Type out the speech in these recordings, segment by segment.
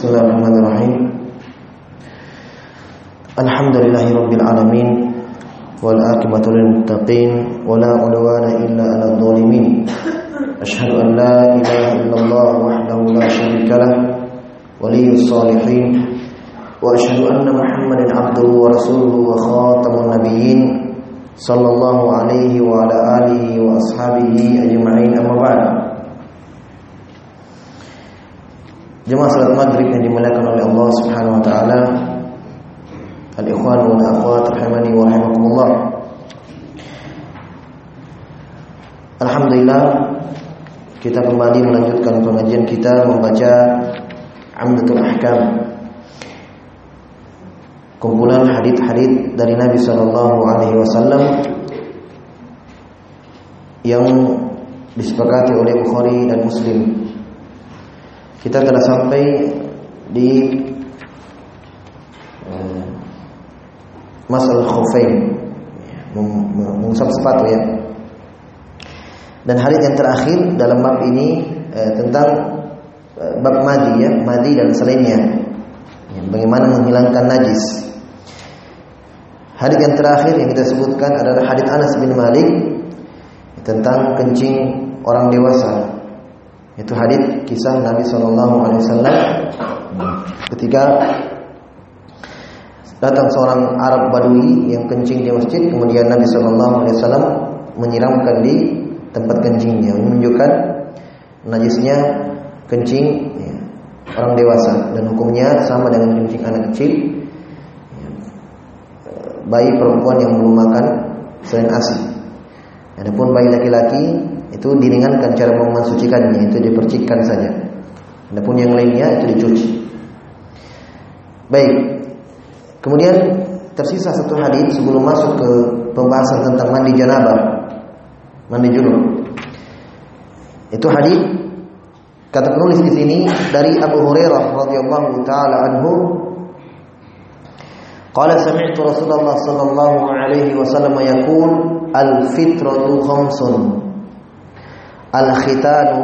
بسم الله الرحمن الرحيم الحمد لله رب العالمين والآكبة للمتقين ولا عدوان إلا على الظالمين أشهد أن لا إله إلا الله وحده لا شريك له ولي الصالحين وأشهد أن محمدا عبده ورسوله وخاتم النبيين صلى الله عليه وعلى آله وأصحابه أجمعين أما بعد Jemaah salat maghrib yang dimuliakan oleh Allah Subhanahu wa taala. Al-ikhwan wal akhwat rahimani wa rahimakumullah. Alhamdulillah kita kembali melanjutkan pengajian kita membaca Amdatul Ahkam. Kumpulan hadis-hadis dari Nabi sallallahu alaihi wasallam yang disepakati oleh Bukhari dan Muslim. Kita telah sampai di uh, masalah khufain mengusap sepatu ya. Dan hadis yang terakhir dalam bab ini uh, tentang uh, bab madi ya, madi dan selainnya. Ya, bagaimana menghilangkan najis. Hadis yang terakhir yang kita sebutkan adalah hadis Anas bin Malik tentang kencing orang dewasa itu hadis kisah Nabi Shallallahu Alaihi Wasallam. Ketika datang seorang Arab Badui yang kencing di masjid, kemudian Nabi Shallallahu Alaihi Wasallam menyiramkan di tempat kencingnya, menunjukkan najisnya kencing ya, orang dewasa. Dan hukumnya sama dengan kencing anak kecil, bayi perempuan yang belum makan selain asi. Adapun bayi laki-laki itu diringankan cara memansucikannya itu dipercikkan saja. Adapun yang lainnya itu dicuci. Baik. Kemudian tersisa satu hadis sebelum masuk ke pembahasan tentang mandi janabah, mandi junub. Itu hadis kata penulis di sini dari Abu Hurairah radhiyallahu taala anhu Qala sami'tu Rasulullah sallallahu alaihi wasallam yaqul al-fitratu khamsun al-khitanu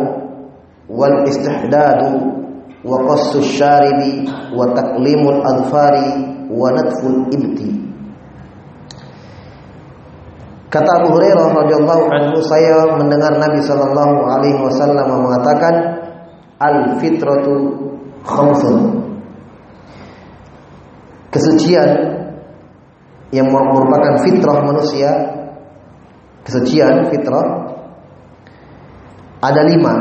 wal istihdadu wa qassu syaribi wa taqlimul adfari wa natful ibti Kata Abu Hurairah radhiyallahu anhu saya mendengar Nabi sallallahu alaihi wasallam mengatakan al-fitratu khamsun. Kesucian yang merupakan fitrah manusia kesucian fitrah ada lima.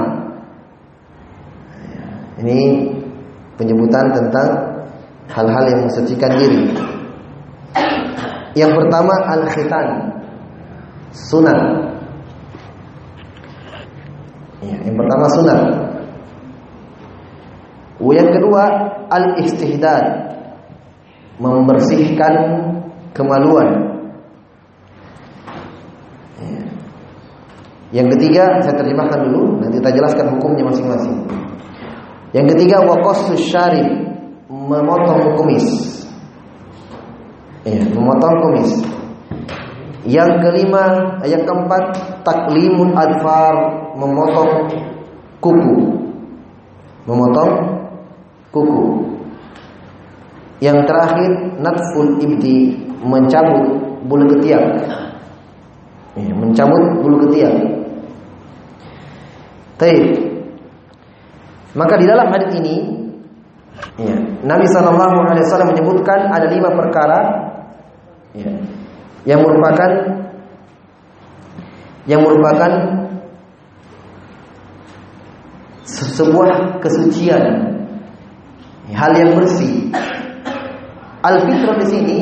Ini penyebutan tentang hal-hal yang mensucikan diri. Yang pertama al-khitan, sunat. Ya, yang pertama sunat. Yang kedua al-istihdad, membersihkan kemaluan. Yang ketiga, saya terjemahkan dulu, nanti kita jelaskan hukumnya masing-masing. Yang ketiga, waqassus syarib, memotong kumis. Ya, memotong kumis. Yang kelima, yang keempat, taklimun adfar, memotong kuku. Memotong kuku. Yang terakhir, natful ibdi, mencabut bulu ketiak. Ya, mencabut bulu ketiak. Taib. Maka di dalam hadis ini ya, Nabi Shallallahu Alaihi Wasallam menyebutkan ada lima perkara ya, yang merupakan yang merupakan sebuah kesucian, hal yang bersih. Al fitrah di sini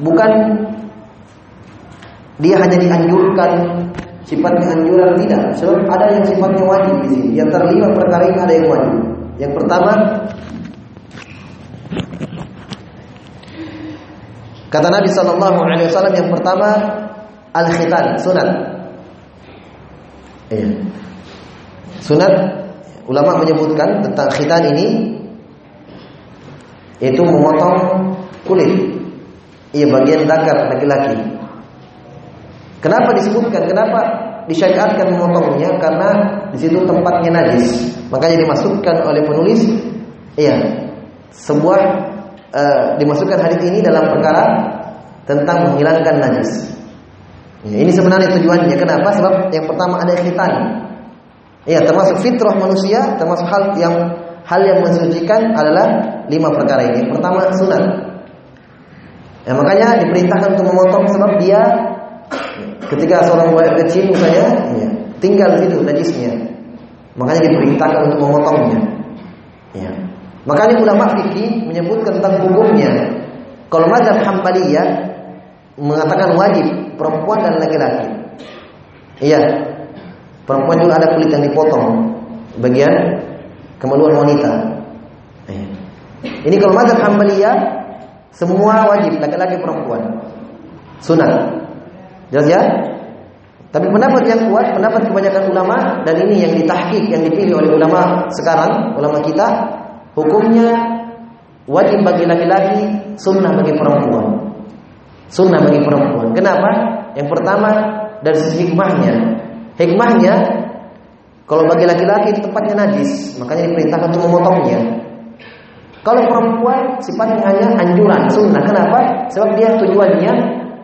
bukan dia hanya dianjurkan sifatnya anjuran tidak. Sebab ada yang sifatnya wajib di sini. Yang terlima perkara ini ada yang wajib. Yang pertama kata Nabi Wasallam yang pertama al khitan sunat. Iya. Sunat ulama menyebutkan tentang khitan ini itu memotong kulit. Iya bagian dakar laki-laki. Kenapa disebutkan? Kenapa disyariatkan memotongnya? Karena di situ tempatnya najis. Makanya dimasukkan oleh penulis Iya. Sebuah uh, dimasukkan hadis ini dalam perkara tentang menghilangkan najis. Ya, ini sebenarnya tujuannya. Kenapa? Sebab yang pertama ada khitan. Iya, termasuk fitrah manusia, termasuk hal yang hal yang mensucikan adalah lima perkara ini. Pertama sunat. Ya, makanya diperintahkan untuk memotong sebab dia ketika seorang buaya kecil misalnya ya, tinggal di situ najisnya. Makanya diperintahkan untuk memotongnya. Ya. Makanya ulama fikih menyebutkan tentang hukumnya. Kalau mazhab Hambaliyah mengatakan wajib perempuan dan laki-laki. Iya. Perempuan juga ada kulit yang dipotong bagian kemaluan wanita. Iya. Ini kalau mazhab Hambaliyah semua wajib laki-laki perempuan. Sunat. Jelas ya? Tapi pendapat yang kuat, pendapat kebanyakan ulama dan ini yang ditahkik, yang dipilih oleh ulama sekarang, ulama kita, hukumnya wajib bagi laki-laki, sunnah bagi perempuan. Sunnah bagi perempuan. Kenapa? Yang pertama dari sisi hikmahnya. Hikmahnya kalau bagi laki-laki itu tempatnya najis, makanya diperintahkan untuk memotongnya. Kalau perempuan sifatnya hanya anjuran, sunnah. Kenapa? Sebab dia tujuannya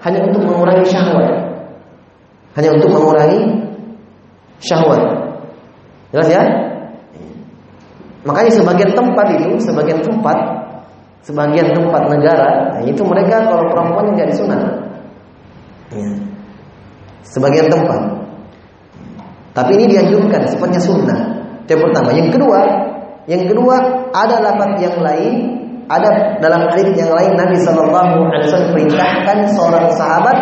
hanya untuk mengurangi syahwat. Hanya untuk mengurangi syahwat. Jelas ya? Makanya sebagian tempat itu, sebagian tempat sebagian tempat negara, nah itu mereka kalau perempuan nggak disunat. Ya. Sebagian tempat. Tapi ini dianjurkan, sifatnya sunnah. Yang pertama. Yang kedua, yang kedua ada lapat yang lain, ada dalam hadis yang lain Nabi Shallallahu Alaihi Wasallam perintahkan seorang sahabat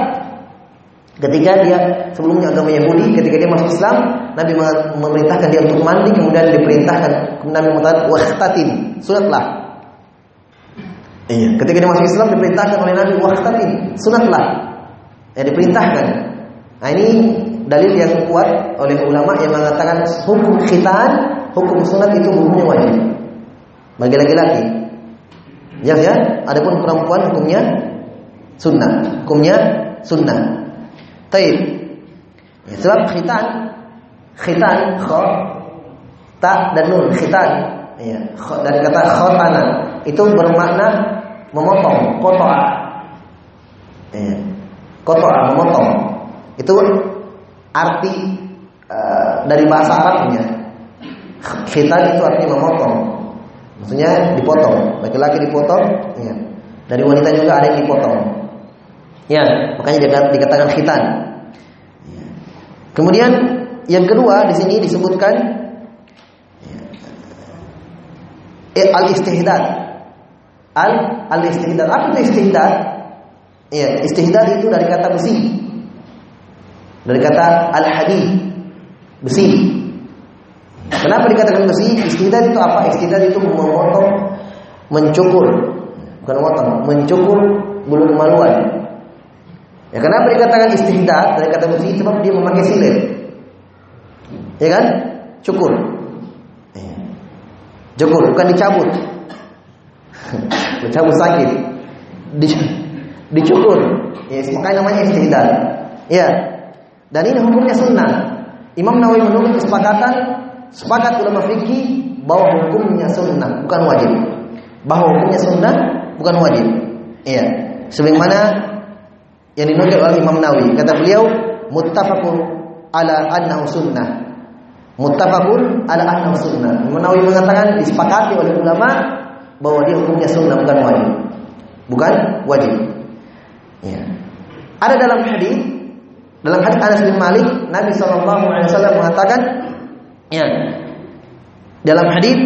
ketika dia sebelumnya agama Yahudi, ketika dia masuk Islam, Nabi memerintahkan dia untuk mandi, kemudian diperintahkan Nabi mengatakan wahtatin, sunatlah Iya, ketika dia masuk Islam diperintahkan oleh Nabi wahtatin, sunatlah. Ya diperintahkan. Nah ini dalil yang kuat oleh ulama yang mengatakan hukum khitan, hukum sunat itu hukumnya wajib. Bagi laki-laki. Ya ya, adapun perempuan hukumnya sunnah, hukumnya sunnah. Taib. Ya, sebab khitan, khitan kho, ta dan nun khitan. Ya, dari kata khotana itu bermakna memotong kotoa ya. kotoa memotong itu arti uh, dari bahasa Arabnya khitan itu artinya memotong maksudnya dipotong laki-laki dipotong ya. dari wanita juga ada yang dipotong ya makanya dikatakan khitan ya. kemudian yang kedua di sini disebutkan ya, al istihdad Al al istihdad. Apa itu istihdad? Ya, istihdad itu dari kata besi. Dari kata al hadid. Besi. Kenapa dikatakan besi? Istihdad itu apa? Istihdad itu memotong, mencukur. Bukan memotong, mencukur bulu kemaluan. Ya kenapa dikatakan istihdad dari kata besi? Sebab dia memakai silet. Ya kan? Cukur. Ya. Cukur, bukan dicabut. Mencabut sakit. Dicukur. Ya, makanya namanya istihdad. Ya. Dan ini hukumnya sunnah. Imam Nawawi menurut kesepakatan sepakat ulama fikih bahwa hukumnya sunnah bukan wajib. Bahwa hukumnya sunnah bukan wajib. Iya. Sebagaimana yang dinukil oleh Imam Nawawi kata beliau muttafaqun ala annahu sunnah. Muttafaqun ala annahu sunnah. Imam Nawawi mengatakan disepakati oleh ulama bahwa dia hukumnya sunnah bukan wajib. Bukan wajib. Ya. Ada dalam hadis dalam hadis Anas bin Malik Nabi Shallallahu Alaihi Wasallam mengatakan ya dalam hadis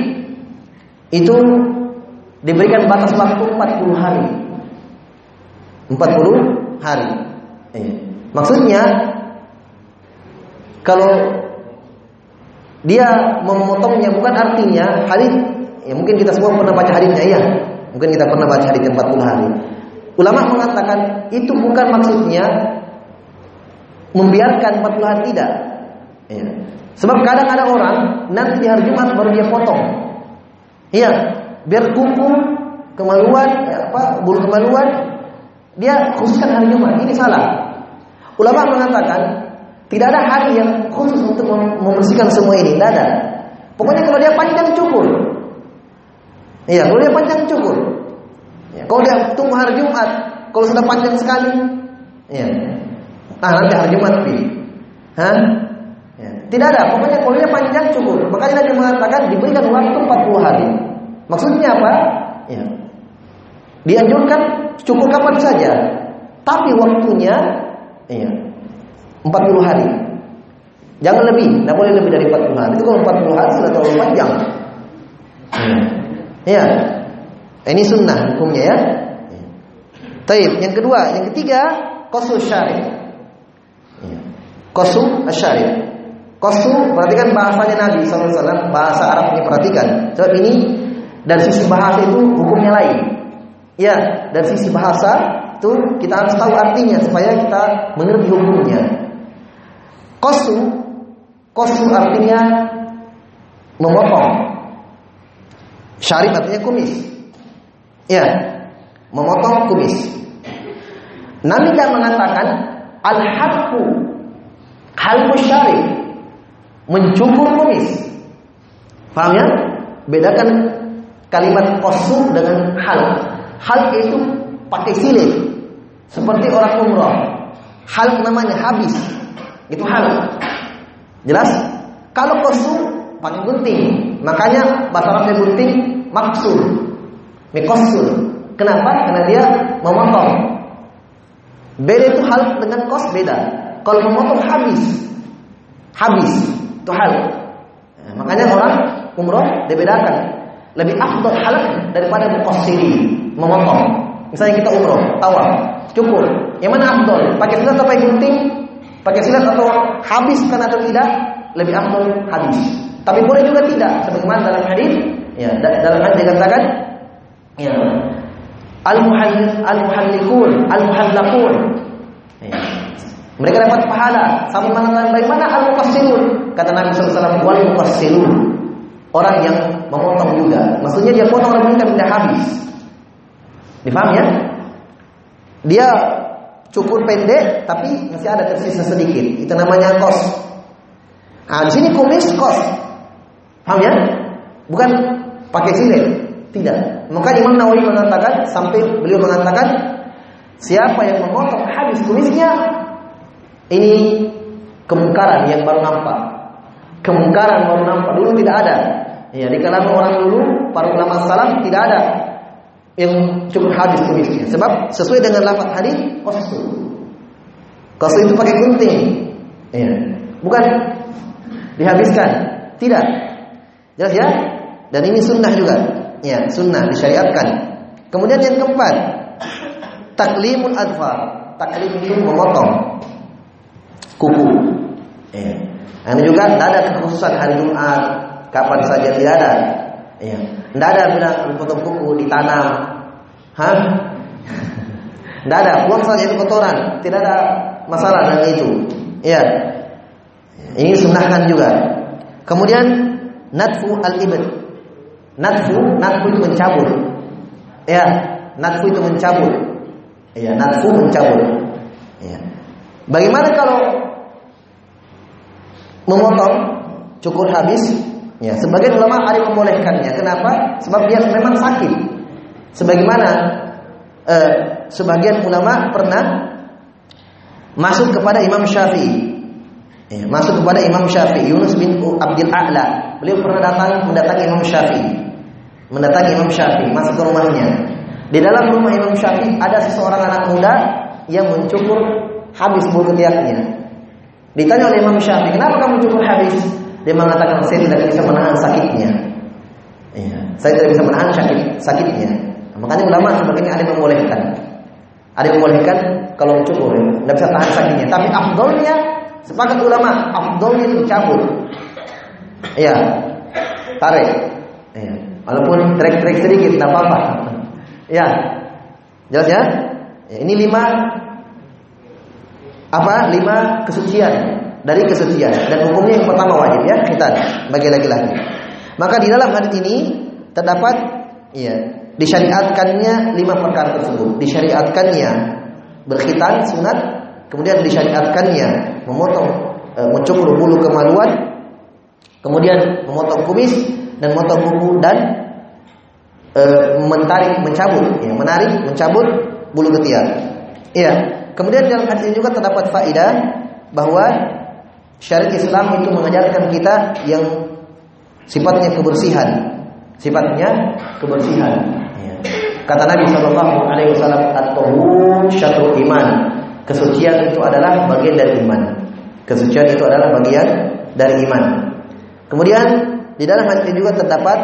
itu diberikan batas waktu 40 hari 40 hari ya. maksudnya kalau dia memotongnya bukan artinya hadis Ya mungkin kita semua pernah baca hadisnya ya. Mungkin kita pernah baca hadis 40 hari. Ulama mengatakan itu bukan maksudnya membiarkan 40 hari tidak. Ya. Sebab kadang ada orang nanti di hari Jumat baru dia potong. Iya, biar kuku kemaluan ya, apa bulu kemaluan dia khususkan hari Jumat. Ini salah. Ulama mengatakan tidak ada hari yang khusus untuk membersihkan semua ini, tidak ada. Pokoknya kalau dia panjang cukur, Iya, kalau dia panjang cukur. Ya, kalau dia tunggu hari Jumat, kalau sudah panjang sekali, iya. Nah, nanti hari Jumat pi. Hah? Ya. Tidak ada, pokoknya dia panjang cukur. Makanya Nabi mengatakan diberikan waktu 40 hari. Maksudnya apa? Ya. Dianjurkan cukur kapan saja. Tapi waktunya iya, 40 hari. Jangan lebih, tidak boleh lebih dari 40 hari. Itu kalau 40 hari sudah terlalu panjang. Iya. Ini sunnah hukumnya ya. Taib. Yang kedua, yang ketiga, kosu syari. Iya. Kosu syari. Kosu berarti kan bahasanya Nabi SAW, bahasa Arabnya perhatikan. Sebab ini dari sisi bahasa itu hukumnya lain. Ya, dari sisi bahasa itu kita harus tahu artinya supaya kita mengerti hukumnya. Kosu, kosu artinya memotong. Syarif artinya kumis. Ya, memotong kumis. Nabi tidak mengatakan al-hadfu halfu syarif mencukur kumis. Paham ya? Bedakan kalimat kosu dengan hal. Hal itu pakai silet. Seperti orang umroh. Hal namanya habis. Itu hal. Jelas? Kalau kosu pakai gunting. Makanya bahasa Arabnya gunting maksud. Mikosul. Kenapa? Karena dia memotong. Beda itu hal dengan kos beda. Kalau memotong habis. Habis. Itu hal. Nah, makanya orang umroh dibedakan. Lebih afdal halak daripada muqassiri, memotong. Misalnya kita umroh, tawaf, cukur. Yang mana afdal? Pakai silat atau pakai gunting? Pakai silat atau habis kan atau tidak? Lebih afdal habis. Tapi boleh juga tidak, sebagaimana dalam hadis, ya dalam hadis dikatakan, ya al muhallikun al muhallakun. Ya. Mereka dapat pahala sama mana bagaimana al muqassirun kata Nabi sallallahu alaihi wasallam orang yang memotong juga. Maksudnya dia potong rambutnya tidak habis. Difaham ya? Dia cukur pendek tapi masih ada tersisa sedikit. Itu namanya kos. Nah, di sini kumis kos. Paham ya? Bukan pakai silet. Tidak. Maka Imam Nawawi mengatakan sampai beliau mengatakan siapa yang memotong habis kumisnya ini kemungkaran yang baru nampak. Kemungkaran baru nampak dulu tidak ada. Ya, di kalangan orang dulu para ulama salaf tidak ada yang cukup hadis kumisnya. Sebab sesuai dengan lafaz hadis qasu. Qasu itu pakai gunting. Ya. Bukan dihabiskan. Tidak. Jelas ya? Dan ini sunnah juga. Ya, sunnah disyariatkan. Kemudian yang keempat, taklimul adfar. Taklim itu memotong kuku. Ya. Ini juga tidak ada kekhususan hari Jumat, kapan saja tidak ada. Ya. Tidak ada bilang potong kuku ditanam. Hah? Tidak ada, buang saja itu kotoran. Tidak ada masalah dengan itu. Ya. Ini sunnahkan juga. Kemudian natfu al-ibn. Natfu, natfu itu mencabut. Ya, natfu itu mencabut. Ya, natfu mencabut. Bagaimana kalau memotong cukur habis? Ya, sebagian ulama ada membolehkannya. Kenapa? Sebab dia memang sakit. Sebagaimana eh, sebagian ulama pernah masuk kepada Imam Syafi'i. Ya, masuk kepada Imam Syafi'i Yunus bin Abdul A'la. Beliau pernah datang mendatangi Imam Syafi'i. Mendatangi Imam Syafi'i, masuk ke rumahnya. Di dalam rumah Imam Syafi'i ada seseorang anak muda yang mencukur habis bulu ketiaknya. Ditanya oleh Imam Syafi'i, "Kenapa kamu cukur habis?" Dia mengatakan, "Saya tidak bisa menahan sakitnya." Ya, saya tidak bisa menahan sakit sakitnya. Makanya ulama sebagainya ada yang membolehkan. Ada yang membolehkan kalau mencukur, tidak bisa tahan sakitnya. Tapi afdolnya Sepakat ulama, afdolnya itu cabut. Iya. Tarik. Iya. Walaupun trek-trek sedikit tidak apa-apa. Iya. Jelas ya? ya? Ini lima apa? Lima kesucian dari kesucian dan hukumnya yang pertama wajib ya kita bagi laki-laki. Maka di dalam hadis ini terdapat ya disyariatkannya lima perkara tersebut. Disyariatkannya berkhitan sunat, kemudian disyariatkannya memotong e, mencukur bulu kemaluan, kemudian memotong kumis dan memotong kuku dan e, menarik, mencabut, ya, menarik, mencabut bulu ketiak. Iya. Kemudian dalam hadis ini juga terdapat faedah bahwa syariat Islam itu mengajarkan kita yang sifatnya kebersihan, sifatnya kebersihan. Ya. Kata Nabi Shallallahu Alaihi Wasallam, "At-tuhur syatrul iman." Kesucian itu adalah bagian dari iman. Kesucian itu adalah bagian dari iman. Kemudian di dalam hadis juga terdapat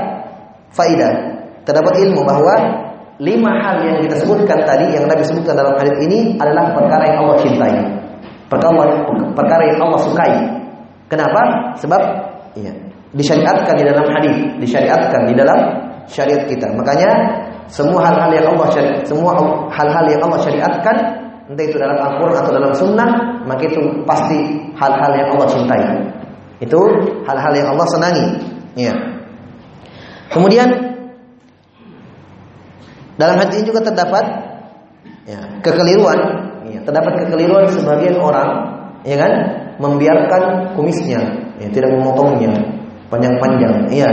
faidah, terdapat ilmu bahwa lima hal yang kita sebutkan tadi yang Nabi sebutkan dalam hadis ini adalah perkara yang Allah cintai. Perkara, perkara yang Allah sukai. Kenapa? Sebab iya, disyariatkan di dalam hadis, disyariatkan di dalam syariat kita. Makanya semua hal-hal yang Allah syariat, semua hal-hal yang Allah syariatkan entah itu dalam Al-Quran atau dalam Sunnah, maka itu pasti hal-hal yang Allah cintai. Itu hal-hal yang Allah senangi. Ya. Kemudian dalam hati ini juga terdapat ya, kekeliruan, ya, terdapat kekeliruan sebagian orang, ya kan, membiarkan kumisnya, ya, tidak memotongnya panjang-panjang. Iya.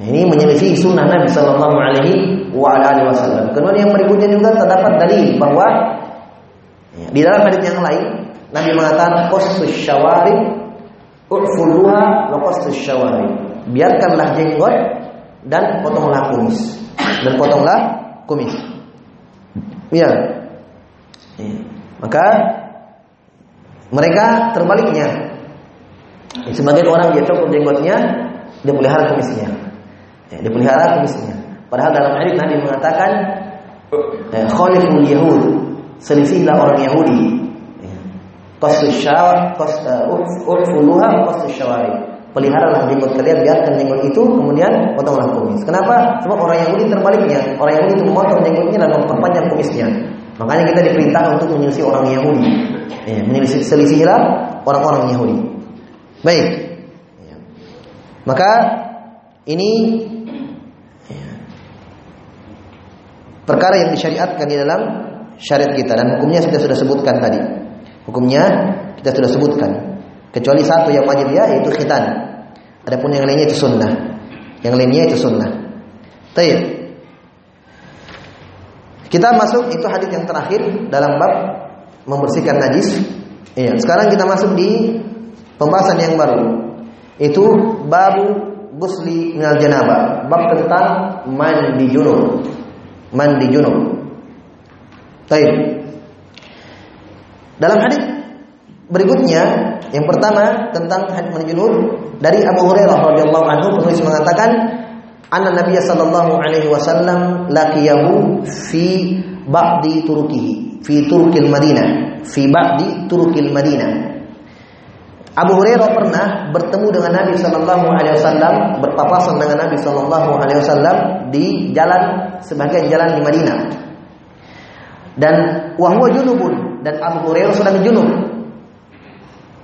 Ini menyelisih sunnah Nabi Sallallahu Alaihi Wasallam. Kemudian yang berikutnya juga terdapat dalil bahwa Ya. Di dalam hadis yang lain, Nabi mengatakan qassus syawari urfuluha wa qassus syawari. Biarkanlah jenggot dan potonglah kumis. Dan potonglah kumis. Ya. ya. Maka mereka terbaliknya. Sebagian orang dia cukup jenggotnya, dia pelihara kumisnya. Ya, dia pelihara kumisnya. Padahal dalam hadis Nabi mengatakan eh, khaliful yahud selisihlah orang Yahudi. Qasdus syawar, urfuluha qasdus syawari. Peliharalah jenggot kalian, biarkan jenggot itu, kemudian potonglah kumis. Kenapa? Sebab orang Yahudi terbaliknya. Orang Yahudi itu memotong jenggotnya dan memperpanjang kumisnya. Makanya kita diperintah untuk menyelisih orang Yahudi. Ya, menyelisih selisihilah orang-orang Yahudi. Baik. Ya. Maka ini ya, perkara yang disyariatkan di dalam syariat kita dan hukumnya kita sudah sebutkan tadi. Hukumnya kita sudah sebutkan. Kecuali satu yang wajib ya yaitu khitan. Adapun yang lainnya itu sunnah. Yang lainnya itu sunnah. Baik. Kita masuk itu hadis yang terakhir dalam bab membersihkan najis. Iya, sekarang kita masuk di pembahasan yang baru. Itu babu gusli minal janabah, bab tentang mandi junub. Mandi junub. Baik. Dalam hadis berikutnya yang pertama tentang hadis mandi junub dari Abu Hurairah radhiyallahu anhu penulis mengatakan anna Nabi sallallahu alaihi wasallam laqiyahu fi ba'di turukihi fi turukil Madinah fi ba'di turukil Madinah Abu Hurairah pernah bertemu dengan Nabi Shallallahu Alaihi Wasallam berpapasan dengan Nabi Shallallahu Alaihi Wasallam di jalan sebagian jalan di Madinah dan wahwa junubun dan Abu Hurairah sedang junub.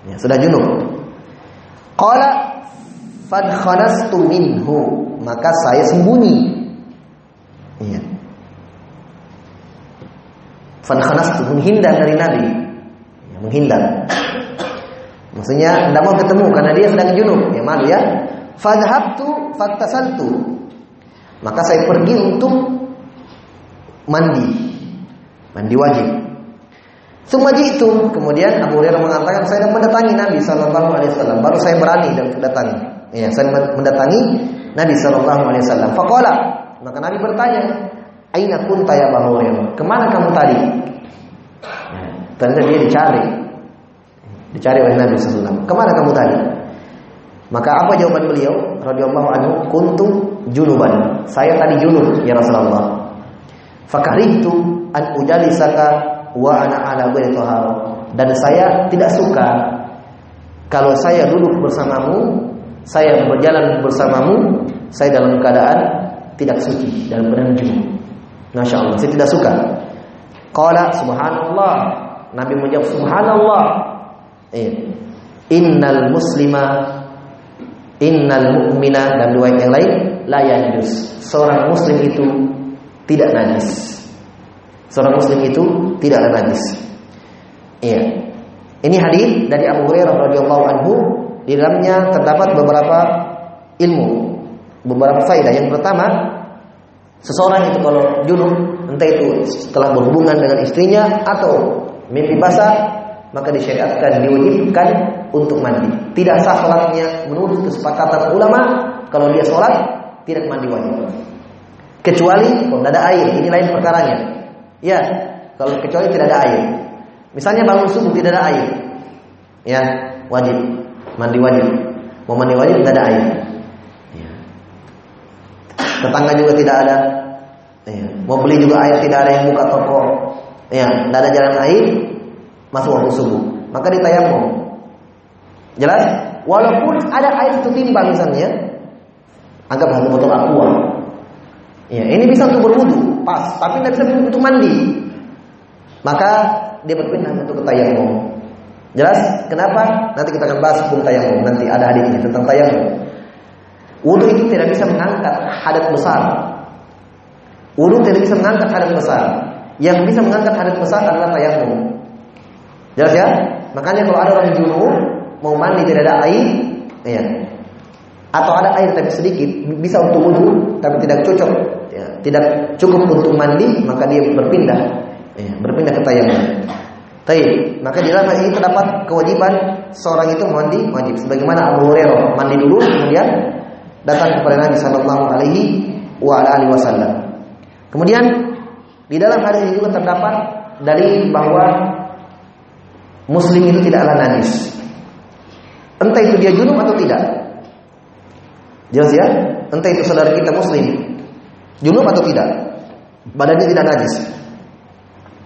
Ya, sudah junub. Qala khanastu minhu, maka saya sembunyi. Iya. khanastu menghindar dari Nabi. Ya, menghindar. Maksudnya tidak mau ketemu karena dia sedang junub, ya malu ya. Fadhabtu faktasaltu. Maka saya pergi untuk mandi mandi wajib. Sumaji itu kemudian Abu Hurairah mengatakan saya mendatangi Nabi Shallallahu Alaihi Wasallam baru saya berani dan mendatangi. Ya, saya mendatangi Nabi Shallallahu Alaihi Wasallam. Fakola maka Nabi bertanya, Aina kunta ya Abu Hurairah? Ke mana kamu tadi? Ya, ternyata dia dicari, dicari oleh Nabi Sallallahu Ke mana kamu tadi? Maka apa jawaban beliau? Radhiyallahu anhu, kuntu junuban. Saya tadi junub ya Rasulullah. Fakaritu an ujalisaka wa ana ala Dan saya tidak suka kalau saya duduk bersamamu, saya berjalan bersamamu, saya dalam keadaan tidak suci dalam keadaan junub. Masya Allah, saya tidak suka. Qala subhanallah. Nabi menjawab subhanallah. Eh. Innal muslima innal mu'mina dan dua yang lain la yanjus. Seorang muslim itu tidak najis. Seorang muslim itu tidak najis. Iya. Ini hadis dari Abu Hurairah radhiyallahu anhu di dalamnya terdapat beberapa ilmu, beberapa faedah. Yang pertama, Seseorang itu kalau junub, entah itu setelah berhubungan dengan istrinya atau mimpi basah, maka disyariatkan diwajibkan untuk mandi. Tidak sah sholatnya menurut kesepakatan ulama kalau dia sholat tidak mandi wajib. Kecuali kalau ada air, ini lain perkaranya. Ya, kalau kecuali tidak ada air. Misalnya bangun subuh tidak ada air. Ya, wajib. Mandi wajib. Mau mandi wajib tidak ada air. Ya. Tetangga juga tidak ada. Ya. Mau beli juga air tidak ada yang buka toko. Ya, tidak ada jalan air. Masuk waktu subuh. Maka ditayamum. Jelas? Walaupun ada air itu timbang misalnya, anggap satu botol aqua. Ya, ini bisa untuk berwudu, pas, tapi tidak bisa untuk mandi. Maka dia berpindah untuk tayamum. Jelas? Kenapa? Nanti kita akan bahas hukum tayamum. Nanti ada hadisnya tentang tayamum. Wudu itu tidak bisa mengangkat hadat besar. Wudu tidak bisa mengangkat hadat besar. Yang bisa mengangkat hadat besar adalah tayamum. Jelas ya? Makanya kalau ada orang junub mau mandi tidak ada air, ya. Atau ada air tapi sedikit, bisa untuk wudhu tapi tidak cocok. Tidak cukup untuk mandi, maka dia berpindah, ya. berpindah ke tayamum. Tapi maka di dalam hal ini terdapat kewajiban seorang itu mandi wajib. Sebagaimana Abu Hurairah mandi dulu kemudian datang kepada Nabi Shallallahu Alaihi Wasallam. Kemudian di dalam hadis ini juga terdapat dari bahwa Muslim itu tidaklah najis. Entah itu dia junub atau tidak. Jelas ya? Entah itu saudara kita muslim. Junub atau tidak. Badannya tidak najis.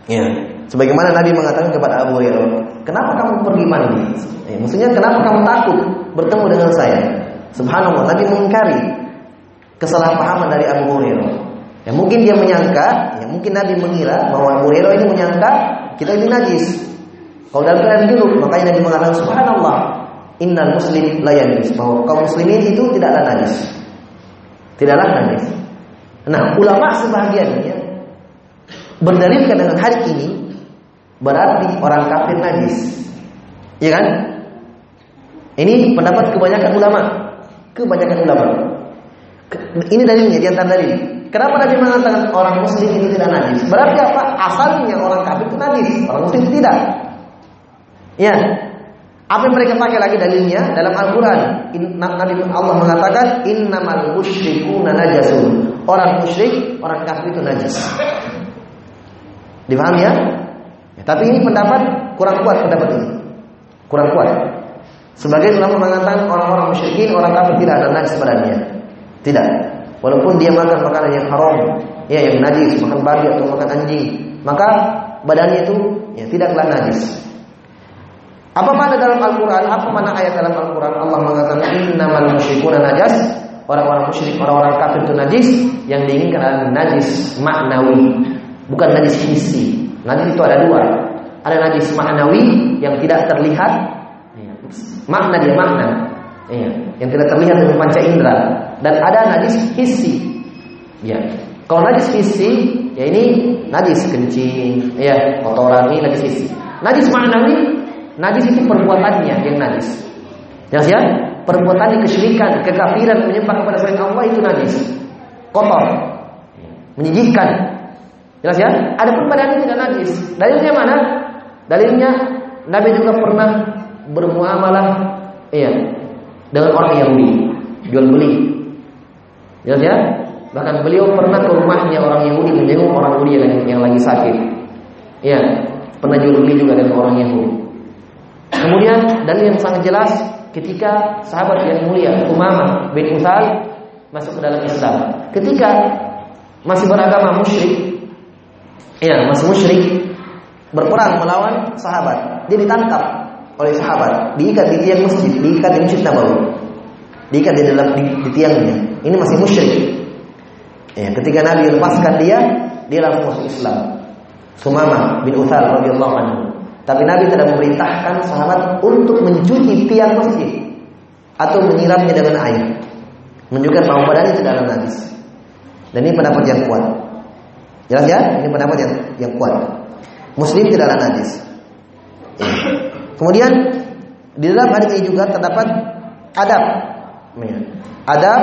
Ya. Sebagaimana Nabi mengatakan kepada Abu Hurairah, "Kenapa kamu pergi mandi?" Ya, maksudnya kenapa kamu takut bertemu dengan saya? Subhanallah, Nabi mengingkari kesalahpahaman dari Abu Hurairah. Ya mungkin dia menyangka, ya mungkin Nabi mengira bahwa Abu Hurairah ini menyangka kita ini najis. Kalau dalam keadaan junub, makanya Nabi mengatakan subhanallah, innal muslim la yanjus bahwa kaum muslimin itu tidaklah najis. Tidaklah najis. Nah, ulama sebagiannya berdalilkan dengan hadis ini berarti orang kafir najis. Iya kan? Ini pendapat kebanyakan ulama. Kebanyakan ulama. Ini dalilnya di antara dalil. Kenapa Nabi mengatakan orang muslim itu tidak najis? Berarti apa? Asalnya orang kafir itu najis, orang muslim itu tidak. Ya, apa yang mereka pakai lagi dalilnya dalam Al-Quran? Nabi Allah mengatakan innamal musyrikuna najasun. Orang musyrik, orang kafir itu najis. Dipahami ya? ya? Tapi ini pendapat kurang kuat pendapat ini. Kurang kuat. Sebagai ulama mengatakan orang-orang musyrikin, orang kafir tidak ada najis badannya. Tidak. Walaupun dia makan makanan yang haram, ya yang najis, makan babi atau makan anjing, maka badannya itu ya tidaklah najis. Apa mana dalam Al-Quran? Apa mana ayat dalam Al-Quran? Allah mengatakan innamal musyrikuna najas. Orang-orang musyrik, orang-orang kafir itu najis. Yang diinginkan adalah najis maknawi, bukan najis hissi. Najis itu ada dua. Ada najis maknawi yang tidak terlihat. Makna dia makna. Iya, yang tidak terlihat dengan panca indera. Dan ada najis hissi. Ya. Kalau najis hissi, ya ini najis kencing, ya kotoran ini najis hissi. Najis maknawi Najis itu perbuatannya yang najis. Jelas ya? Perbuatan kesyirikan, kekafiran, menyembah kepada selain Allah itu najis. Kotor. Menyijikkan. Jelas ya? Ada pun badannya tidak najis. Dalilnya mana? Dalilnya Nabi juga pernah bermuamalah iya, dengan orang Yahudi, jual beli. Jelas ya? Bahkan beliau pernah ke rumahnya orang Yahudi menjenguk orang Yahudi yang, yang lagi sakit. Iya, pernah jual beli juga dengan orang Yahudi. Kemudian dalil yang sangat jelas ketika sahabat yang mulia Umamah bin Uthal masuk ke dalam Islam. Ketika masih beragama musyrik, ya masih musyrik, berperang melawan sahabat. Dia ditangkap oleh sahabat, diikat di tiang masjid, diikat di masjid Nabawi, diikat di dalam di, di tiangnya. Ini masih musyrik. Ya, ketika Nabi lepaskan dia, dia langsung masuk Islam. Sumamah bin Uthal radhiyallahu anhu. Tapi Nabi tidak memerintahkan sahabat untuk mencuci tiang masjid atau menyiramnya dengan air. Menunjukkan bahwa badannya tidak ada najis. Dan ini pendapat yang kuat. Jelas ya? Ini pendapat yang yang kuat. Muslim tidak ada najis. Kemudian di dalam hadis ini juga terdapat adab. Adab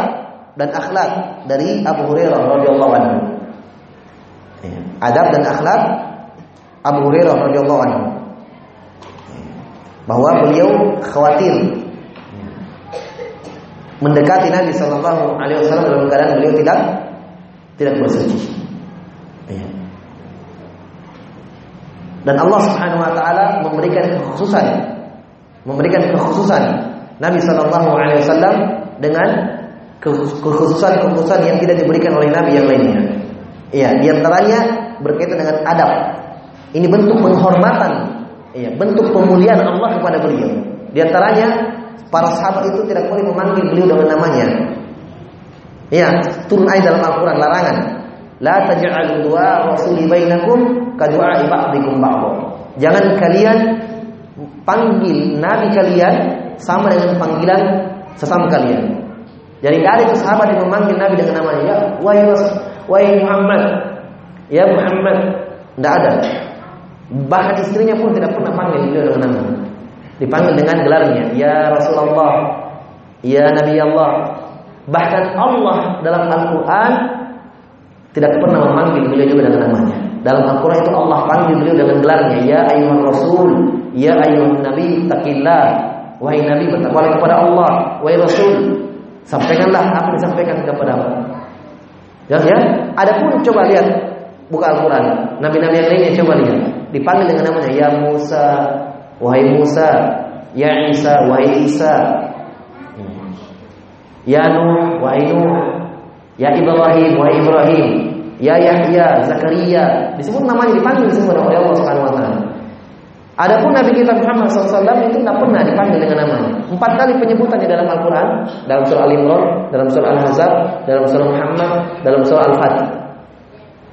dan akhlak dari Abu Hurairah radhiyallahu anhu. Adab dan akhlak Abu Hurairah radhiyallahu anhu. Bahwa beliau khawatir mendekati Nabi Shallallahu Alaihi Wasallam dalam keadaan beliau tidak tidak bersuci. Ya. Dan Allah Subhanahu Wa Taala memberikan kekhususan, memberikan kekhususan Nabi Shallallahu Alaihi Wasallam dengan kekhususan-kekhususan yang tidak diberikan oleh Nabi yang lainnya. Iya, di antaranya berkaitan dengan adab. Ini bentuk penghormatan, iya, bentuk pemuliaan Allah kepada beliau. Di antaranya para sahabat itu tidak boleh memanggil beliau dengan namanya. Iya, turun ayat dalam Al-Qur'an larangan. La taj'alu du'a rasuli bainakum ka du'a ba'dikum ba'd. Jangan kalian panggil nabi kalian sama dengan panggilan sesama kalian. Jadi ada itu sahabat yang memanggil Nabi dengan namanya, ya wahai Muhammad, ya Muhammad, tidak ada. Bahkan istrinya pun tidak pernah panggil beliau dengan nama. Dipanggil dengan gelarnya, ya Rasulullah, ya Nabi Allah. Bahkan Allah dalam Al-Quran tidak pernah memanggil beliau juga dengan namanya. Dalam Al-Quran itu Allah panggil beliau dengan gelarnya, ya ayuhan Rasul, ya ayuhan Nabi, takillah. Wahai Nabi bertakwalah kepada Allah, wahai Rasul, Sampaikanlah apa disampaikan kepada Allah. Ya, ya. Adapun coba lihat buka Al-Quran. Nabi-nabi yang lainnya coba lihat. Dipanggil dengan namanya Ya Musa, wahai Musa, Ya Isa, wahai Isa. Ya Nuh, wahai Nuh. Ya Ibrahim, wahai Ibrahim. Ya Yahya, Zakaria. Disebut namanya dipanggil semua oleh Allah Subhanahu wa taala. Adapun Nabi kita Muhammad SAW itu tidak pernah dipanggil dengan namanya. Empat kali penyebutan di dalam Al-Quran, dalam surah Al-Imran, dalam surah Al-Ahzab, dalam surah Muhammad, dalam surah Al-Fatih.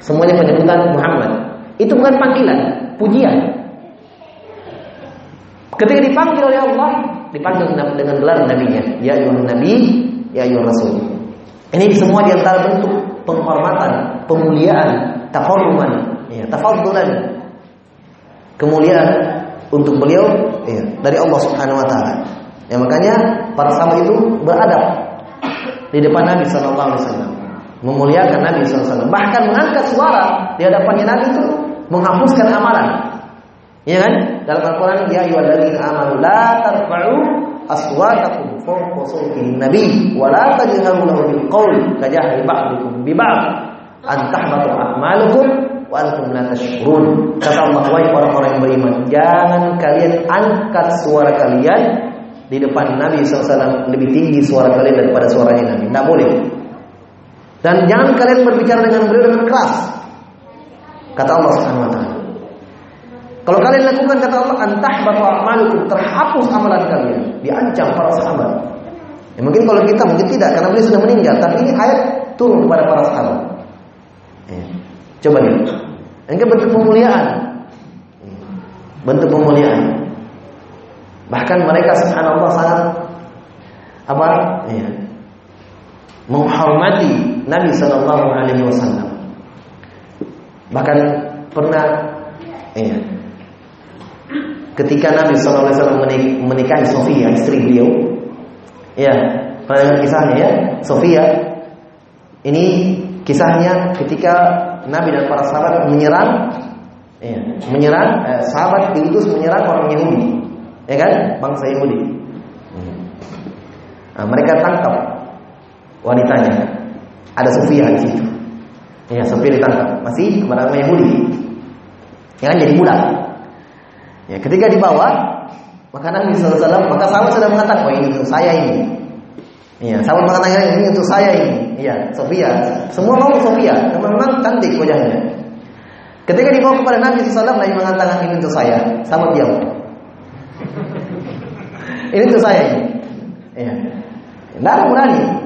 Semuanya penyebutan Muhammad. Itu bukan panggilan, pujian. Ketika dipanggil oleh Allah, dipanggil dengan gelar nabinya, ya ayuhan nabi, ya ayuhan rasul. Ini semua di antara bentuk penghormatan, pemuliaan, tafaruman, ya, tafaddulan kemuliaan untuk beliau ya, dari Allah Subhanahu wa taala. Ya makanya para sahabat itu beradab di depan Nabi sallallahu alaihi wasallam, memuliakan Nabi wasallam, bahkan mengangkat suara di hadapannya Nabi itu menghapuskan amalan. Ya kan? Dalam Al-Qur'an ya ayyuhalladzina amanu la tarfa'u aswatakum fawqa nabi wa la tajharu lahu bil qawl kajahri bi ba'd an tahbatu a'malukum wa antum la tashkurun. Kata Allah, wahai orang-orang yang beriman, jangan kalian angkat suara kalian di depan Nabi SAW lebih tinggi suara kalian daripada suaranya Nabi. Tidak boleh. Dan jangan kalian berbicara dengan beliau dengan keras. Kata Allah Subhanahu wa taala. Kalau kalian lakukan kata Allah antah bahwa amalukum terhapus amalan kalian, diancam para sahabat. Ya, mungkin kalau kita mungkin tidak karena beliau sudah meninggal, tapi ini ayat turun kepada para sahabat. Ya. Coba lihat. Ini bentuk pemuliaan. Bentuk pemuliaan. Bahkan mereka subhanallah sangat apa? Ya, menghormati Nabi Shallallahu Alaihi Wasallam. Bahkan pernah, ya, ketika Nabi Shallallahu Alaihi Wasallam menikahi Sofia istri beliau, ya, pernah kisahnya ya, Sofia ini kisahnya ketika Nabi dan para sahabat menyerang ya, menyerang eh, sahabat diutus menyerang orang Yahudi ya kan? Bangsa Yahudi. Nah, mereka tangkap wanitanya ada Sofia di situ ya Sofia ditangkap masih kepada Yahudi ya kan jadi budak ya ketika dibawa maka Nabi SAW maka sahabat sudah mengatakan oh ini untuk saya ini Iya, sahabat mengatakan ini untuk saya ini. Iya, Sofia. Semua mau Sofia, karena memang cantik wajahnya. Ketika dibawa kepada Nabi SAW, Nabi mengatakan ini untuk saya. Sahabat diam. ini untuk saya ini. Iya. Tidak berani.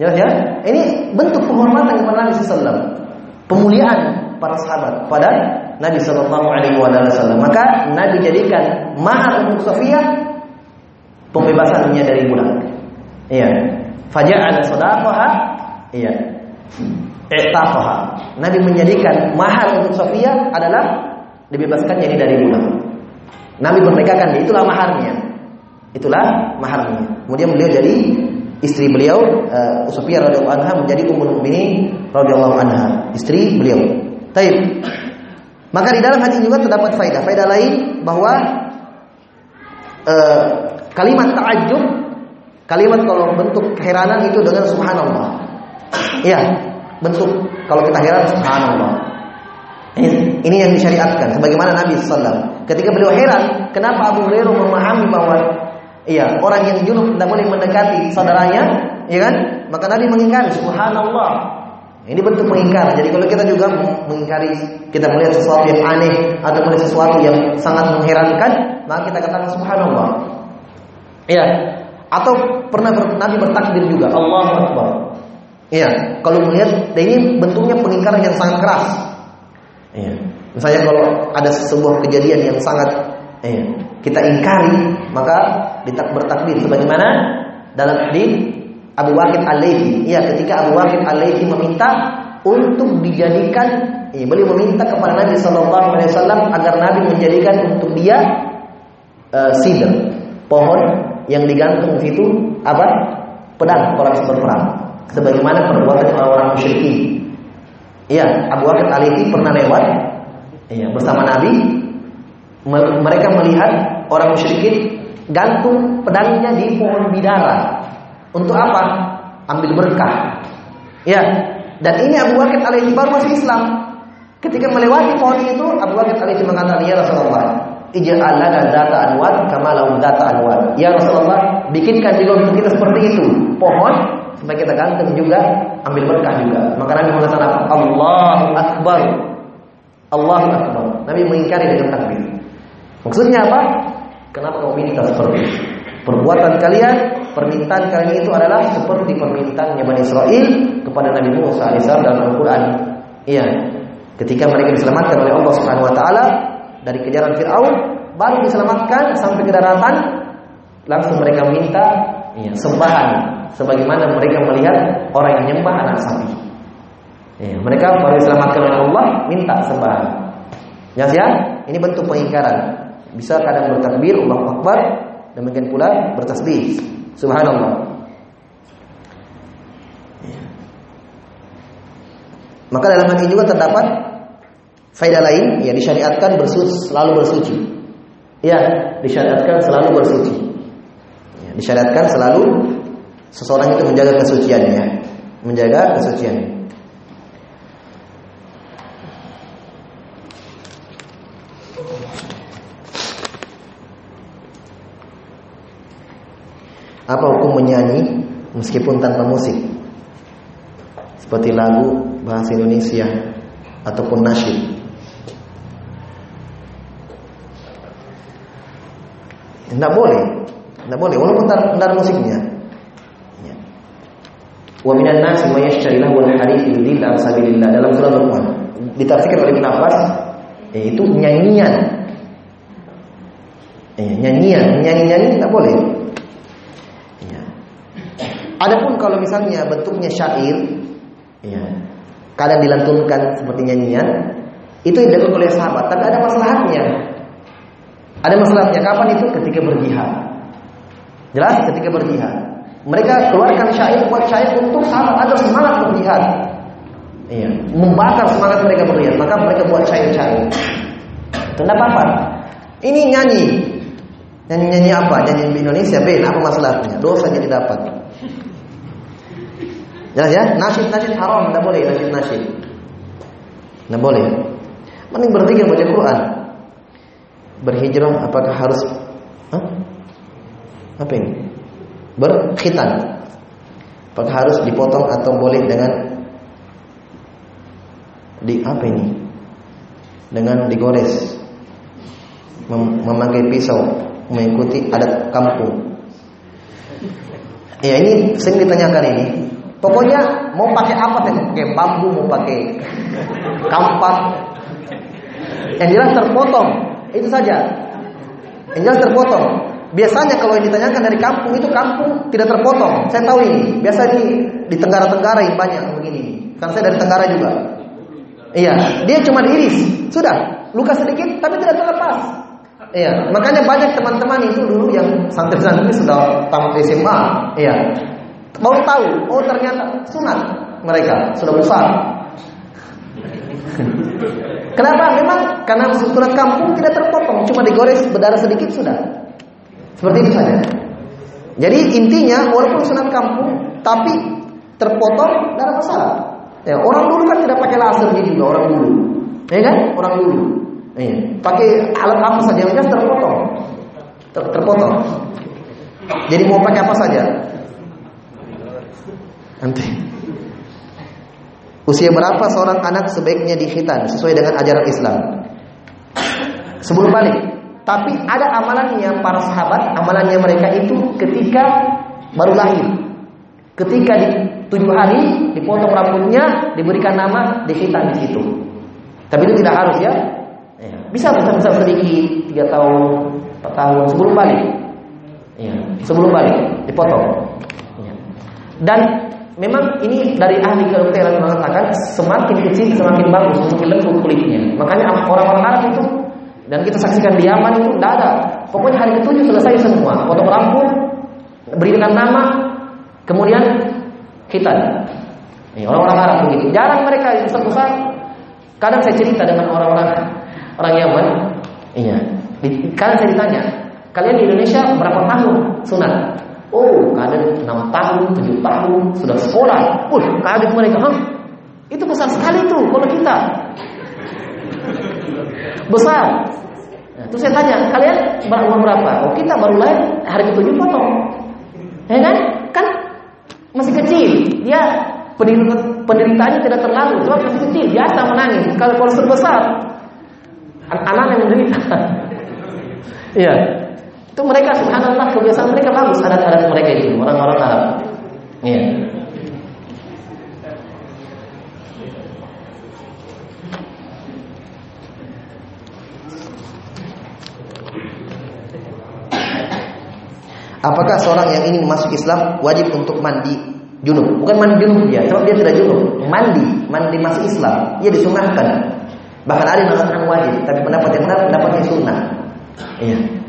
Jelas ya? Ini bentuk penghormatan kepada Nabi SAW. Pemuliaan para sahabat pada Nabi Shallallahu Alaihi Wasallam. Maka Nabi jadikan mahar untuk Sofia pembebasannya dari budak. Iya. Faja'ala sadaqaha iya. I'taqaha. Nabi menjadikan mahar untuk Sofia adalah dibebaskannya ini dari budak. Nabi merdekakan dia, itulah maharnya. Itulah maharnya. Kemudian beliau jadi istri beliau uh, Usafiyah radhiyallahu anha menjadi ummul mukminin radhiyallahu anha, istri beliau. Taib. Maka di dalam hadis juga terdapat faedah. Faedah lain bahwa uh, kalimat ta'ajub kalimat kalau bentuk keheranan itu dengan subhanallah. Iya, bentuk kalau kita heran subhanallah. Ini, ini yang disyariatkan sebagaimana Nabi sallallahu Ketika beliau heran, kenapa Abu Hurairah memahami bahwa iya, orang yang junub tidak boleh mendekati saudaranya, ya kan? Maka Nabi mengingkari subhanallah. Ini bentuk mengingkar. Jadi kalau kita juga mengingkari, kita melihat sesuatu yang aneh atau melihat sesuatu yang sangat mengherankan, maka kita katakan subhanallah. Iya. Atau pernah ber, Nabi bertakbir juga, Allahu Akbar. Iya. Kalau melihat, ini bentuknya pengingkaran yang sangat keras. Iya. Misalnya kalau ada sebuah kejadian yang sangat iya, kita ingkari, maka bertakbir sebagaimana dalam hadis Abu Waqid Al-Laythi. Ya, ketika Abu Waqid Al-Laythi meminta untuk dijadikan ya, beliau meminta kepada Nabi sallallahu alaihi wasallam agar Nabi menjadikan untuk dia uh, sidr, pohon yang digantung di situ apa? pedang orang berperang. Sebagaimana perbuatan orang-orang musyrikin. Iya, Abu Waqid Al-Laythi pernah lewat ya, bersama Nabi mereka melihat orang musyrikin gantung pedangnya di pohon bidara untuk apa? Ambil berkah. Ya. Dan ini Abu Bakar alaihi baru masih Islam. Ketika melewati pohon itu, Abu Bakar alaihi mengatakan, "Ya Rasulullah, ij'al lana data anwar kama lahum data anwar." Ya Rasulullah, bikinkan juga untuk kita seperti itu. Pohon supaya kita gantung juga, ambil berkah juga. Maka Nabi mengatakan, "Allahu akbar." Allahu akbar. Nabi mengingkari dengan takbir. Maksudnya apa? Kenapa kau minta seperti itu? Perbuatan kalian permintaan kali itu adalah seperti permintaannya Bani Israel kepada Nabi Musa AS dalam Al-Quran. Iya, ketika mereka diselamatkan oleh Allah Subhanahu Wa Taala dari kejaran Fir'aun, baru diselamatkan sampai ke daratan, langsung mereka minta iya, sembahan, sebagaimana mereka melihat orang yang nyembah anak sapi. Iya, mereka baru diselamatkan oleh Allah, minta sembahan. Ya, ya, ini bentuk pengingkaran. Bisa kadang bertakbir, Allah Akbar, demikian pula bertasbih. Subhanallah. Maka dalam hal ini juga terdapat faedah lain, ya disyariatkan bersuci, selalu bersuci. Ya, disyariatkan selalu bersuci. Ya, disyariatkan selalu seseorang itu menjaga kesuciannya, menjaga kesuciannya. Apa hukum menyanyi meskipun tanpa musik? Seperti lagu bahasa Indonesia ataupun nasyid. Tidak boleh, tidak boleh walaupun tidak musiknya. Ya. Wa minan nasi may yashtari lahu al-hadith yudil an sabilillah dalam surat Luqman. Ditafsirkan oleh Ibnu Abbas yaitu nyanyian. Eh, nyanyian, nyanyi-nyanyi tidak boleh. Adapun kalau misalnya bentuknya syair, ya, kadang dilantunkan seperti nyanyian, itu yang dilakukan oleh sahabat, tapi ada masalahnya. Ada masalahnya kapan itu? Ketika berjihad. Jelas ketika berjihad. Mereka keluarkan syair buat syair untuk sahabat agar semangat berjihad. Iya, membakar semangat mereka berjihad, maka mereka buat syair-syair. Kenapa apa? Ini nyanyi. Nyanyi-nyanyi apa? Nyanyi Indonesia, Ben, apa masalahnya? Dosa jadi dapat. Jelas ya? Nasyid-nasyid haram, tidak boleh nasyid-nasyid. Tidak boleh. Mending berpikir baca Quran. Berhijrah apakah harus Hah? Apa ini? Berkhitan. Apakah harus dipotong atau boleh dengan di apa ini? Dengan digores. Mem memakai pisau mengikuti adat kampung. Ya ini sering ditanyakan ini Pokoknya mau pakai apa teh? Pakai bambu, mau pakai kampak. Yang jelas terpotong. Itu saja. Yang jelas terpotong. Biasanya kalau yang ditanyakan dari kampung itu kampung tidak terpotong. Saya tahu ini. Biasa di di Tenggara-Tenggara yang banyak begini. Karena saya dari Tenggara juga. Iya, dia cuma diiris. Sudah, luka sedikit tapi tidak terlepas. Iya, makanya banyak teman-teman itu dulu yang santri-santri sudah tamat SMA. Iya, Baru tahu, oh ternyata sunat mereka sudah besar. Kenapa? Memang karena sunat kampung tidak terpotong, cuma digores berdarah sedikit sudah. Seperti itu saja. Jadi intinya walaupun sunat kampung, tapi terpotong darah besar. Ya, orang dulu kan tidak pakai laser gitu juga orang dulu, ya kan? Orang dulu, ya. pakai alat apa saja yang terpotong, ter terpotong. Jadi mau pakai apa saja? Nanti. Usia berapa seorang anak sebaiknya dikhitan sesuai dengan ajaran Islam? Sebelum balik. Tapi ada amalannya para sahabat, amalannya mereka itu ketika baru lahir. Ketika di tujuh hari dipotong rambutnya, diberikan nama, dikhitan di situ. Tapi itu tidak harus ya. ya bisa bisa bisa sedikit tiga tahun, empat tahun sebelum balik. Ya, sebelum balik dipotong. Ya. Dan memang ini dari ahli kedokteran mengatakan semakin kecil semakin bagus untuk lembut kulitnya. Makanya orang-orang Arab itu dan kita saksikan di Yaman itu tidak ada. Pokoknya hari ketujuh selesai semua. Potong rambut, berikan nama, kemudian kita. orang-orang Arab begitu. Jarang mereka yang besar-besar. Kadang saya cerita dengan orang-orang orang Yaman. Iya. Kadang saya ditanya, kalian di Indonesia berapa tahun sunat? Oh, kadang 6 tahun, 7 tahun, sudah sekolah. Uh, kaget mereka. Hah? Itu besar sekali tuh kalau kita. Besar. Nah, terus saya tanya, kalian umur berapa? Oh, kita baru lahir hari ketujuh potong. Ya kan? Kan masih kecil. Dia penderitaannya tidak terlalu, cuma masih kecil, biasa menangis. Kalau kalau besar, anak yang menderita. Iya. Itu mereka subhanallah kebiasaan mereka bagus adat-adat mereka itu orang-orang Arab. Iya. Apakah seorang yang ingin masuk Islam wajib untuk mandi junub? Bukan mandi junub ya, sebab dia tidak junub. Mandi, mandi masuk Islam, ia disunahkan. Bahkan ada yang mengatakan wajib, tapi pendapat yang benar pendapatnya sunnah. Iya.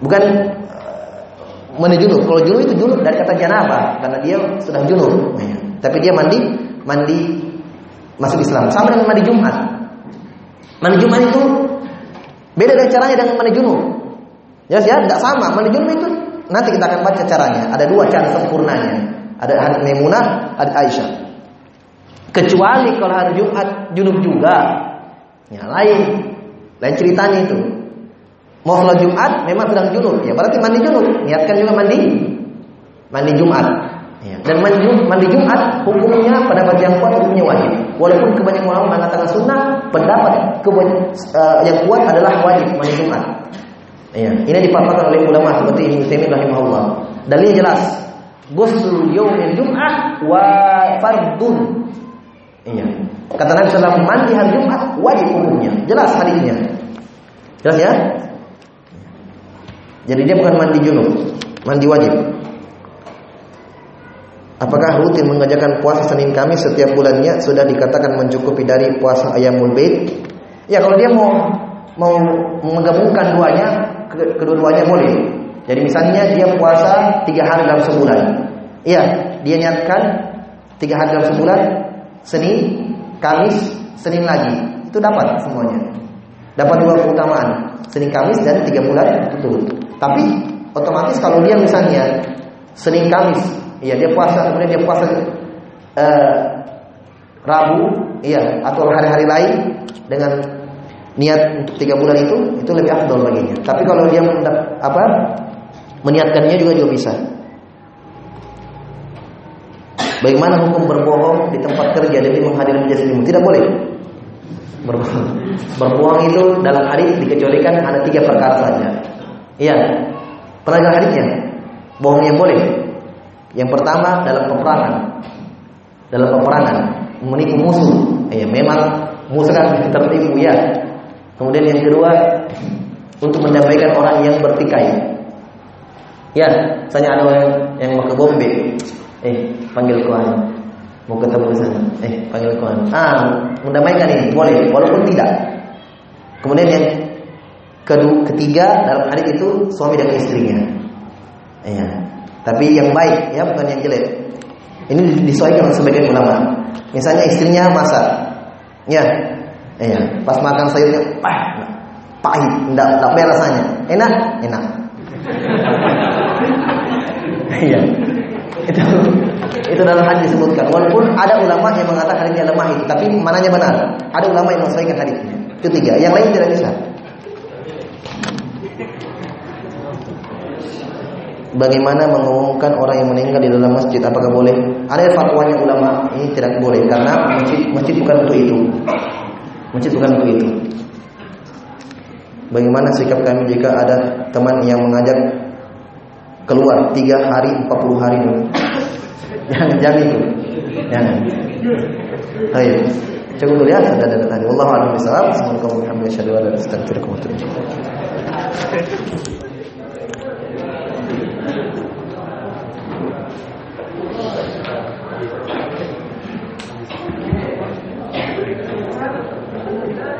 Bukan uh, mandi junub. Kalau junub itu junub dari kata janabah karena dia sudah junub. Ya. Tapi dia mandi mandi masuk Islam. Sama dengan mandi Jumat. Mandi Jumat itu beda dengan caranya dengan mandi junub. Ya, ya, tidak sama. Mandi junub itu nanti kita akan baca caranya. Ada dua cara sempurnanya. Ada hadis Maimunah, ada Aisyah. Kecuali kalau hari Jumat junub juga. Ya, lain. Lain ceritanya itu. Mau sholat Jumat memang sedang junub, ya berarti mandi junub. Niatkan juga mandi mandi Jumat. Ya. Dan mandi, mandi Jumat hukumnya pendapat yang kuat hukumnya wajib. Walaupun kebanyakan ulama mengatakan sunnah, pendapat uh, yang kuat adalah wajib mandi Jumat. Ya. Ini dipaparkan oleh ulama seperti Ibnu Taimiyah rahimahullah. Dalilnya jelas. Ghusl yaumil Jum'ah wa fardun. Iya. Kata Nabi SAW mandi hari Jumat wajib hukumnya. Jelas hadisnya. Jelas ya? Jadi dia bukan mandi junub, mandi wajib. Apakah rutin mengerjakan puasa Senin Kamis setiap bulannya sudah dikatakan mencukupi dari puasa ayamul bait? Ya kalau dia mau mau menggabungkan duanya, kedua-duanya boleh. Jadi misalnya dia puasa tiga hari dalam sebulan. Iya, dia niatkan tiga hari dalam sebulan, Senin, Kamis, Senin lagi. Itu dapat semuanya. Dapat dua keutamaan, Senin Kamis dan tiga bulan itu. Tapi otomatis kalau dia misalnya Senin Kamis, iya dia puasa, kemudian dia puasa uh, Rabu, iya atau hari-hari lain dengan niat untuk tiga bulan itu itu lebih afdol baginya. Tapi kalau dia apa meniatkannya juga juga bisa. Bagaimana hukum berbohong di tempat kerja demi menghadiri majelis ilmu? Tidak boleh. Berbohong. Berbohong itu dalam hadis dikecualikan ada tiga perkara saja. Iya. Pernah hadisnya? Bohongnya boleh. Yang pertama dalam peperangan. Dalam peperangan menipu musuh. Ya, memang musuh kan tertipu ya. Kemudian yang kedua untuk mendamaikan orang yang bertikai. Ya, saya ada orang yang mau ke Bombe. Eh, panggil kawan. Mau ketemu di sana. Eh, panggil kawan. Ah, mendamaikan ini boleh, walaupun tidak. Kemudian yang kedua, ketiga dalam hadis itu suami dan istrinya. Ya. Tapi yang baik ya bukan yang jelek. Ini disesuaikan oleh sebagian ulama. Misalnya istrinya masak. Ya. Iya, pas makan sayurnya pahit, pahit, enggak enggak rasanya. Enak? Enak. Iya. itu itu dalam hadis disebutkan. Walaupun ada ulama yang mengatakan ini lemah itu, tapi mananya benar? Ada ulama yang menyesuaikan hadisnya. Itu tiga. Yang lain tidak bisa. Bagaimana mengumumkan orang yang meninggal di dalam masjid? Apakah boleh? Ada fatwanya ulama ini tidak boleh karena masjid masjid bukan untuk itu. Masjid bukan untuk itu. Bagaimana sikap kami jika ada teman yang mengajak keluar tiga hari, empat puluh hari jangan, jangan itu. Jangan. Ayo. Cukup dulu ya, sudah ada tadi. A'lam bishawab. Assalamualaikum warahmatullahi wabarakatuh.